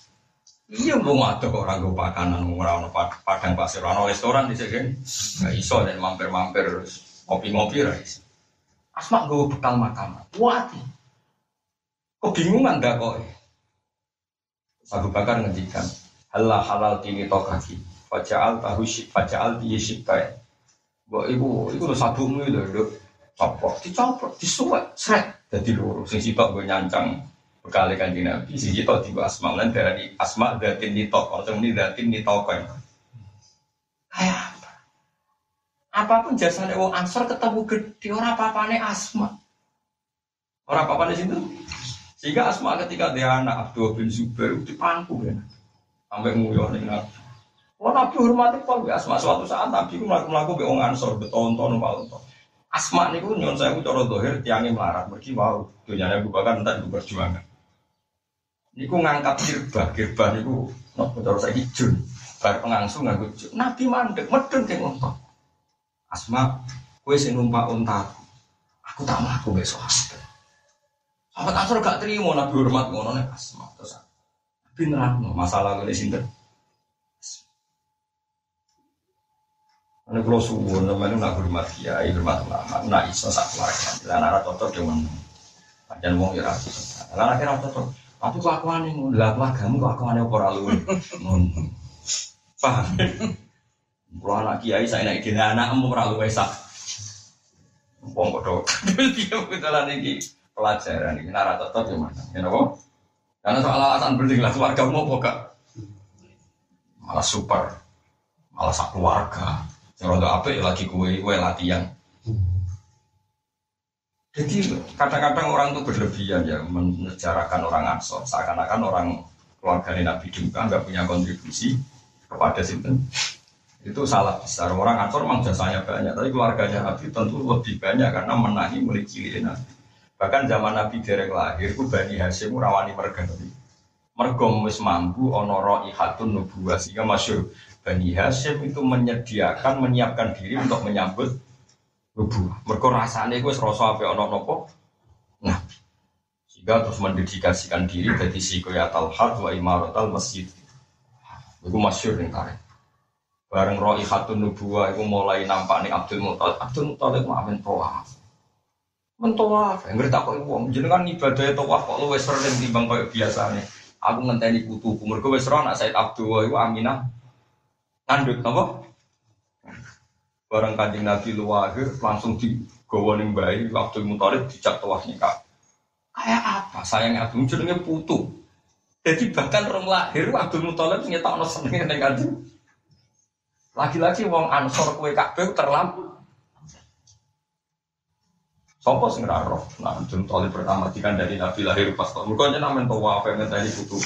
Iya belum ada kok orang gue pakanan orang padang pasir orang restoran di sini nggak iso dan mampir-mampir kopi-ngopi rais. Asma gue bekal makan. Wati. Kebingungan dah kok. Abu Bakar ngendikan halal halal tini tokaki fajal tahu sih fajal dia sikai. Gue ibu ibu lo sabungmu itu lo copot, dicopot, disuwek, seret. Jadi loro, sing sitok gue nyancang bekali kanjeng Nabi. Sing kita tiba asma lan dari asma datin nitok. Atau ini datin nitokan kayak apa? Apa pun jasanya wong ansor ketemu gede orang apa nih asma. Orang apa nih situ sehingga asma ketika dia anak Abdul bin Zubair itu pangku kan sampai nguyuh nih nabi. Wah nabi hormati kok asma suatu saat nabi melakukan melakukan wong ansor beton-ton malu Asma niku nyon saya ku cara dohir tiangnya melarat mergi wow dunyanya Abu Bakar itu perjuangan Niku ngangkat kirba, kirba niku nopo cara saiki jun. Bar pengangsu nganggo jun. Nabi mandek medun keng unta. Asma, kue sing numpak unta aku. tak aku besok sahabat. Sahabat Ansor gak terima Nabi hormat ngono nek Asma. Terus Nabi nerangno masalah ngene sinten. Ini kalau suwun, namanya nak hormat kiai, hormat ulama, nak iso sak keluarga. Lah anak cocok dengan Panjang wong ya. Lah anak cocok. Tapi kelakuan ini, lah kamu kelakuan yang ora luwe. Paham? Kalau anak kiai saya naik dina anak empu ora luwe sak. Wong padha. Dia kebetulan iki pelajaran ini nara tetap ya mana? Ya napa? Karena soal alasan penting lah keluarga mau kok malah super, malah sak keluarga. Yang apa ya lagi kue kue latihan. Jadi kadang-kadang orang itu berlebihan ya menjarakan orang Ansor seakan-akan orang keluarga Nabi juga nggak punya kontribusi kepada sinten itu salah besar. Orang Ansor memang jasanya banyak tapi keluarganya Nabi tentu lebih banyak karena menangi mulai cilik Nabi. Bahkan zaman Nabi derek lahir itu Bani Hashim rawani merga mergo wis mampu onoro ihatun nubuah sehingga masyur Bani Hashim itu menyediakan menyiapkan diri untuk menyambut Rubu. Mereka rasanya gue serasa apa ono nopo. Nah, sehingga terus mendedikasikan diri dari sikoyatal haq wa imaratal masjid. Itu masyur nih tarik. Bareng roh ikhatun nubuah itu mulai nampak nih Abdul Muttalib. Abdul Muttalib mah amin toa. Mentoa, ngerti kok wong jenengan ibadahnya toa kok lu sering timbang kayak biasa nih. Aku ngenteni putuku, mereka wes nak Said Abdul itu Aminah ngandut apa? Barang kanjeng Nabi luwahir langsung di ning bayi waktu Mutalib dicap tuah nikah. Kayak apa? Sayangnya Abdul jenenge putu. Jadi bahkan orang lahir Abdul Muthalib nyetakno senenge ning kanjeng. Lagi-lagi wong Ansor kue Ka'bah terlampau. Sopo sing ora roh. Nah, Abdul Muthalib pertama dikan dari Nabi lahir pas kok. Mergo jeneng men apa ngenteni putu.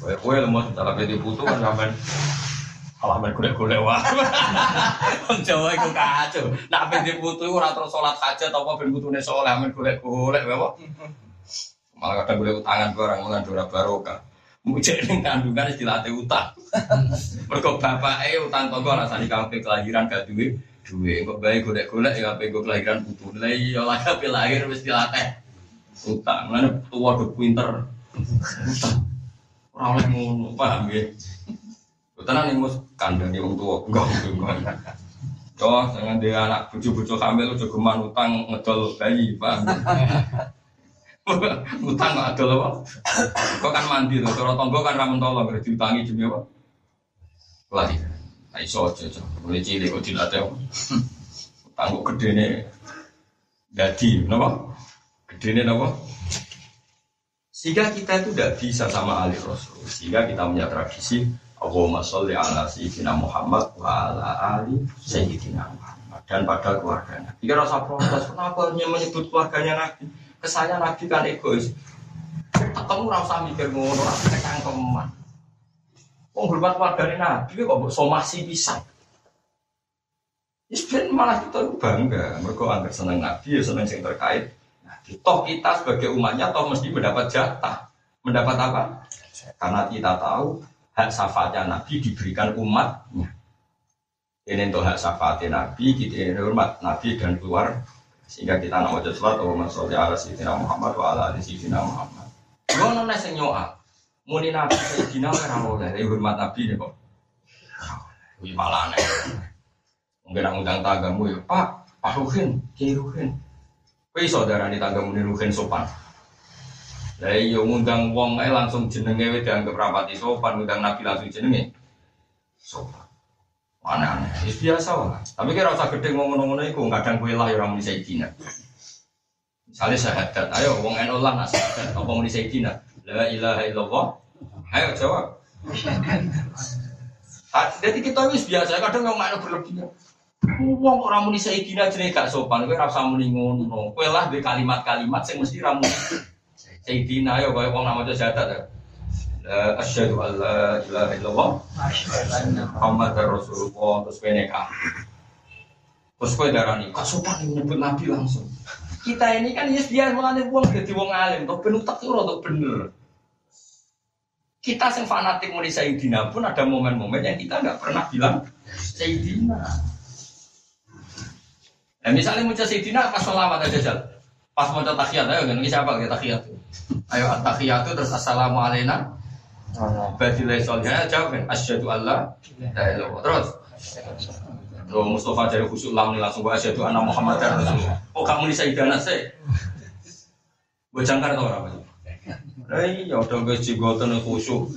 Kowe kowe lemot cara pedi putu kan sampean Alah men golek-golek wae. Wong Jawa iku kacau. Nak ben diputu ora terus salat hajat apa ben putune saleh men golek-golek apa. Malah kadang golek utangan barang mulan ora barokah. Mujek ning kandungan dilatih utang. Mergo bapake utang tangga rasane kabeh kelahiran gak duwe duwe. Kok bae golek-golek ya kabeh kelahiran putu. Lah iya lah kabeh lahir wis dilatih utang. Mulane tuwa do pinter. Ora oleh ngono, paham ya? Tenan nih mus kandang di orang tua, enggak enggak. Oh, jangan dia anak bucu-bucu hamil udah geman utang ngedol bayi, pak. utang nggak ada apa? Kau kan mandi tuh, kalau tonggo kan ramen tolong, berarti diutangi demi apa? Lagi, nah iso aja, mulai cilik kok dilatih. Utang kok gede nih, jadi, kenapa? Gede nih, kenapa? Sehingga kita itu tidak bisa sama Ali Rasul. Sehingga kita punya tradisi Allahumma sholli ala sayyidina Muhammad wa ala ali sayyidina Muhammad dan pada keluarganya. Jika rasa protes, kenapa hanya menyebut keluarganya Nabi? Kesannya Nabi kan egois. Ketemu rasa mikir ngono, rasa. Wong hormat keluarga Nabi kok mbok somasi pisan. Ya malah kita bangga, mereka anggap seneng Nabi, ya seneng yang terkait. Nabi. Toh kita sebagai umatnya, toh mesti mendapat jatah. Mendapat apa? Karena kita tahu hak syafaatnya Nabi diberikan umatnya. Ini untuk hak syafaatnya Nabi, kita ini hormat Nabi dan keluar. Sehingga kita nak wajah sholat, wa masolli ala sayyidina Muhammad wa ala ali sayyidina Muhammad. Gue nona sing nyoal, muni Nabi sayyidina ora oleh, hormat Nabi nih kok. Wih malah aneh. Mungkin nak undang tanggamu ya, Pak, Pak Ruhin, Kiai Ruhin. Kowe saudara di tanggamu ni Ruhin sopan. Lah iya ngundang wong ae langsung jenenge wis dianggap rapati sopan, ngundang Nabi langsung jenenge sopan. Mana biasa lah. Tapi kira usah gede ngomong-ngomong itu, kadang kue lah orang muni Sayyidina. Misalnya syahadat, ayo wong eno lah nak syahadat, apa muni Sayyidina? La ilaha illallah. Ayo jawab. Jadi kita wis biasa, kadang ngomong ada berlebihan. Wong orang muni Sayyidina jenenge gak sopan, kowe ora usah muni ngono. Kowe lah di kalimat-kalimat sing mesti ra muni Sayyidina ayo kowe wong namanya syahadat. Ya. Asyhadu an la ilaha illallah Muhammad Rasulullah terus kowe nekah. Terus kowe darani, kok sopan nyebut Nabi langsung. Kita ini kan yes dia mulane wong dadi wong alim, to ben utek ora bener. Kita yang fanatik muni Sayyidina pun ada momen-momen yang kita nggak pernah bilang Sayyidina. Nah, misalnya muncul Sayyidina pas sholawat aja jal. Pas mau tahiyat, ayo ini siapa kita tahiyat? Ayo tahiyat terus assalamualaikum Badilai solihah jawab kan? Asyadu Allah Terus Tuh Mustafa dari khusyuk lam langsung Wa asyadu anna Muhammad Rasulullah. Oh kamu ini Sayyidana saya? Bojangkar tau orang Eh ya udah gue jigotan khusyuk.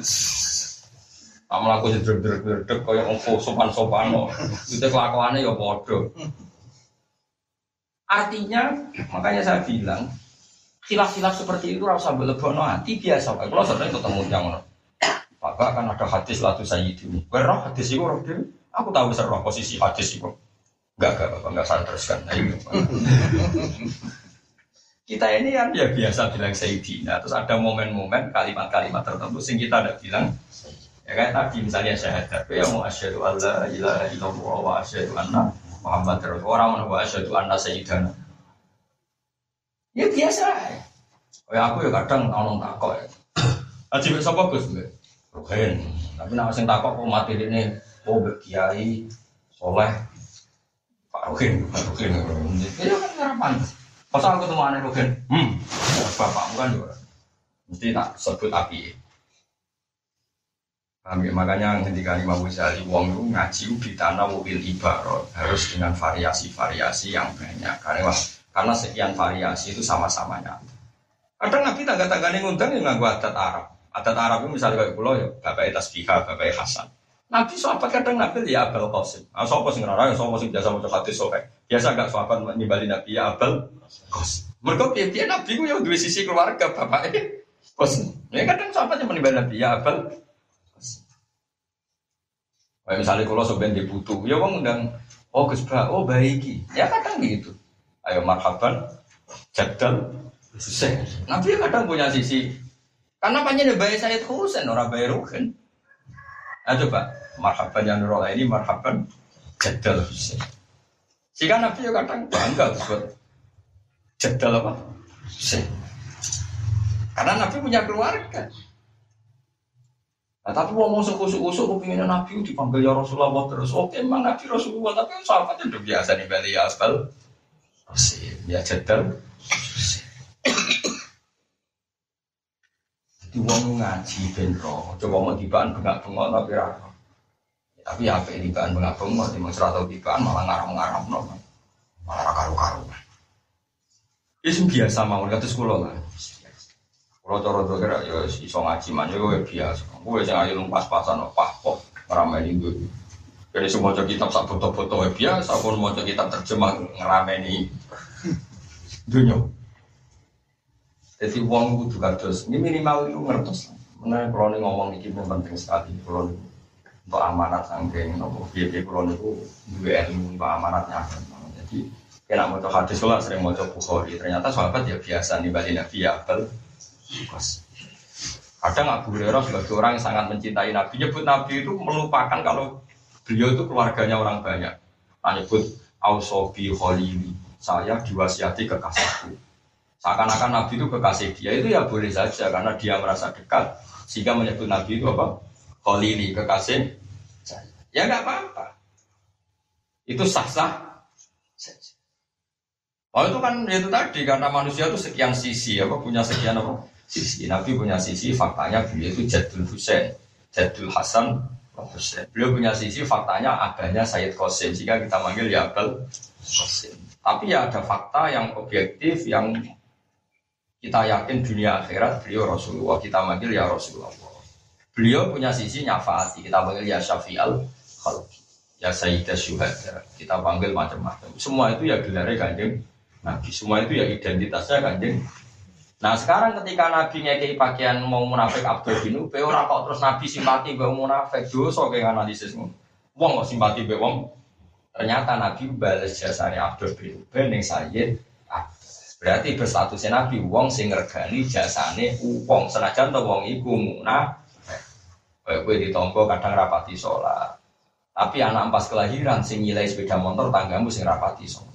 Tak melaku jedrek-jedrek Kayak ngomong sopan-sopan Itu kelakuannya ya bodoh Artinya Makanya saya bilang Khilaf-khilaf seperti itu rasa belebono hati biasa. Kalau sering ketemu yang maka kan ada hadis latu sayyidini. Roh hadis itu roh dewi. Aku tahu besar roh posisi hadis itu. Enggak, enggak, bapak, enggak saya teruskan. Nah, ini, kita ini kan ya biasa bilang sayyidina. Terus ada momen-momen kalimat-kalimat tertentu sing kita ada bilang ya kan tadi misalnya syahadat ya mau asyhadu alla ilaha illallah wa asyhadu anna Muhammad rasulullah orang wa asyhadu anna sayyidana. Ya biasa. Ya aku ya kadang nolong takok ya. Aji sapa Gus? Ruhin. Tapi nak sing takok kok mati ini, oh kiai soleh Pak Ruhin, Pak Ruhin. Itu kan harapan. Pas aku ketemu aneh Ruhin, hmm, bapak bukan juga. Mesti tak sebut api. Kami, makanya ketika Imam Ghazali wong itu ngaji di tanah mobil ibarat harus dengan variasi-variasi yang banyak karena karena sekian variasi itu sama-samanya. Kadang Nabi tangga-tangganya ngundang yang nggak adat Arab. Adat Arab itu misalnya kayak pulau ya, bapak tasbihah, bapak Hasan. Nabi sahabat kadang Nabi ya Abel Qasim. Ah sapa ngarang, sapa sing biasa maca hadis soke. Biasa gak sahabat nimbali Nabi ya Abel Qasim. Mergo piye Nabi ku ya duwe sisi keluarga bapak Qasim. Ya kadang sahabat yang nimbali Nabi ya Abel. Kayak misalnya kalau sebenarnya dibutuh, ya wong undang oh Gus oh baiki. Ya kadang gitu. Ayo marhaban, jadal, Hussein. Nabi kadang punya sisi karena panjang bayi Sayyid Husain orang bayi Ruhin. Nah coba marhaban yang nurul ini marhaban jadal Husain. Jika Nabi juga kadang bangga disebut jadal apa? Husain. Karena Nabi punya keluarga. Nah, tapi mau suku-suku kepingin Nabi dipanggil ya Rasulullah terus. Oke, emang Nabi Rasulullah, tapi sahabatnya udah biasa nih beli ya asal. Ya jadal. Di wong ngaji ben. Coba mau tibaan bengak-bengok tapi ra. Tapi apa ini tibaan bengak-bengok di mesra tibaan malah ngaram-ngaram no. Malah karu-karu. Itu biasa mau kata sekolah lah. Kalau cara kira ya iso ngaji man ya biasa. Gue jangan ayo pas-pasan pah kok ngerameni gue. Jadi semua kitab sak foto-foto biasa, pun mau kitab terjemah ngerameni dunia. Jadi uang itu kados. Ini minimal itu ngertos. Mana kalau ngomong ini penting sekali. Kalau untuk amanat sangking, nopo biaya kalau itu dua ilmu untuk amanatnya. Jadi kena mau hadis lah sering mau coba bukhari. Ternyata sahabat ya biasa nih balik nabi ya abel. Kadang Abu Hurairah sebagai orang yang sangat mencintai Nabi, nyebut Nabi itu melupakan kalau beliau itu keluarganya orang banyak. Nah, nyebut Ausobi Khalili, saya diwasiati kekasihku. Seakan-akan Nabi itu kekasih dia, itu ya boleh saja karena dia merasa dekat, sehingga menyebut Nabi itu apa? Khalili, kekasih Ya nggak apa-apa. Itu sah-sah. Oh itu kan itu tadi karena manusia itu sekian sisi apa punya sekian apa sisi. Nabi punya sisi faktanya beliau itu Jadul Husain, Jadul Hasan Husain. Beliau punya sisi faktanya adanya Sayyid Qasim jika kita manggil ya Abdul Qasim. Tapi ya ada fakta yang objektif yang kita yakin dunia akhirat beliau Rasulullah kita manggil ya Rasulullah. Beliau punya sisi nyafaati kita panggil ya Syafi'al Khalqi ya Sayyidah Syuhada kita panggil macam-macam. Semua itu ya gelarnya kanjeng Nabi. Semua itu ya identitasnya kanjeng Nah sekarang ketika Nabi ngekei pakaian mau munafik Abdul bin Ubay ora kok terus Nabi simpati mbek munafik dosa kayak analisis. Wong kok simpati mbek wong. Ternyata Nabi balas jasanya Abdul bin Ubay ning Sayyid Berarti berstatusnya Nabi wong sing ngregani jasane wong senajan to wong iku munafik. Kayak kowe ditompo kadang rapati sholat. Tapi anak pas kelahiran sing nilai sepeda motor tanggamu sing rapati sholat.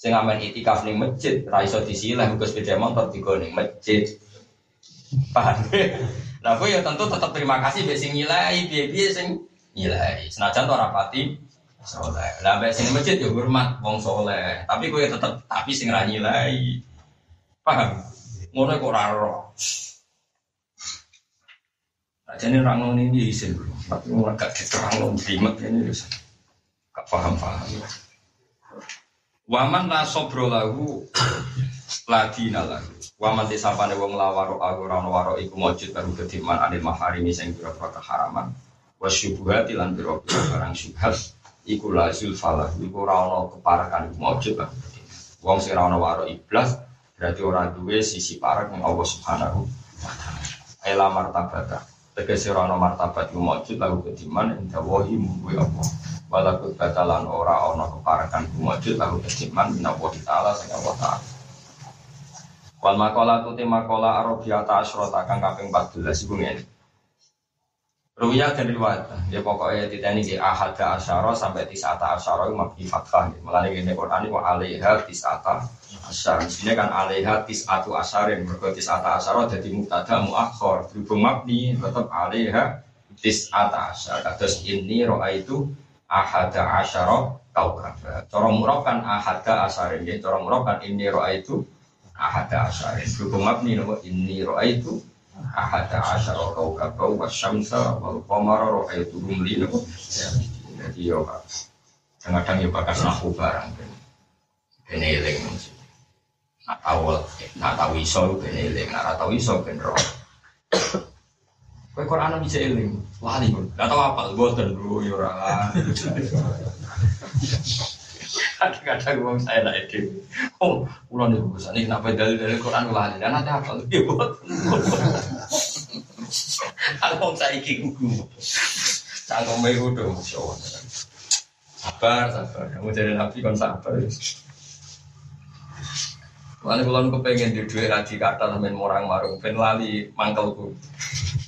Sing amen itikaf ning masjid, ra iso disilah muga sepeda motor digo ning masjid. Paham? Lah kowe ya tentu tetap terima kasih mbek sing nilai, piye-piye sing nilai. Senajan to ora pati soleh. Lah mbek sing masjid ya hormat wong soleh, tapi kowe tetep tapi sing ra nilai. Paham? Ngono kok ora ro. Jadi orang ini isin, tapi gak diterang lo jimat ini, gak paham-paham. Waman la sobro lahu lagi nalahu. Waman tisapane wong lawaro aku rano waro iku mojud baru kediman anil maharimi sing pira-pira keharaman. Wasyubuhati lan pira-pira barang syubhat iku lazul falah iku ora ana keparakan iku mojud lah. Wong sing ora waro iblas berarti ora duwe sisi parak ning Allah Subhanahu wa taala. Ela martabata. Tegese ora ana martabat iku mojud lahu kediman ing dawahi mungguwe Allah walaku batalan ora ono keparakan kumujud lalu kesiman minawa ta'ala sing Allah ta'ala wal makola tu tema kola arabiyata asyrota kang kaping 14 iku ngene Ruya dan riwayat, ya pokoknya titani di ahada asyara sampai tisata asyara itu mabni fathah. Melani ini Quran itu alaiha tisata asyara. Di sini kan alaiha tisatu asyarin. Mereka tisata asyara jadi muktada muakhor. Berhubung mabni tetap alaiha tisata asyara. Terus ini roa itu ahada asyara kaukaba. Cara murab kan ahada asarin ya. Cara murab kan ini roa itu ahada asarin. Berhubung mabni nopo ini roa itu ahada asyara kaukaba wa syamsa wal qamara roa itu rumli nopo. Jadi yo kadang-kadang yo bakas nahu barang. Kene eling Nak tahu, nak tahu iso eling, nak tahu iso ben roh. Kowe Quran bisa eling, lali pun. Gak tau apa, boten dulu ya ora. Kadang-kadang wong saya nak ide. Oh, kula niku bosan iki kenapa dalil-dalil Quran lali. Dan nanti apa? Ya boten. Aku wong saiki gugu. Cangkeme kudu masyaallah. Sabar, sabar. Kamu jadi nabi kon sabar. Lalu kalau aku pengen di dua raji kata sampai orang marung, pengen lali mangkelku.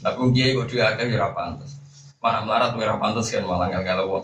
Tapi kiai kok dua akeh ya pantas. Mana melarat ora pantas kan malah nggak kalau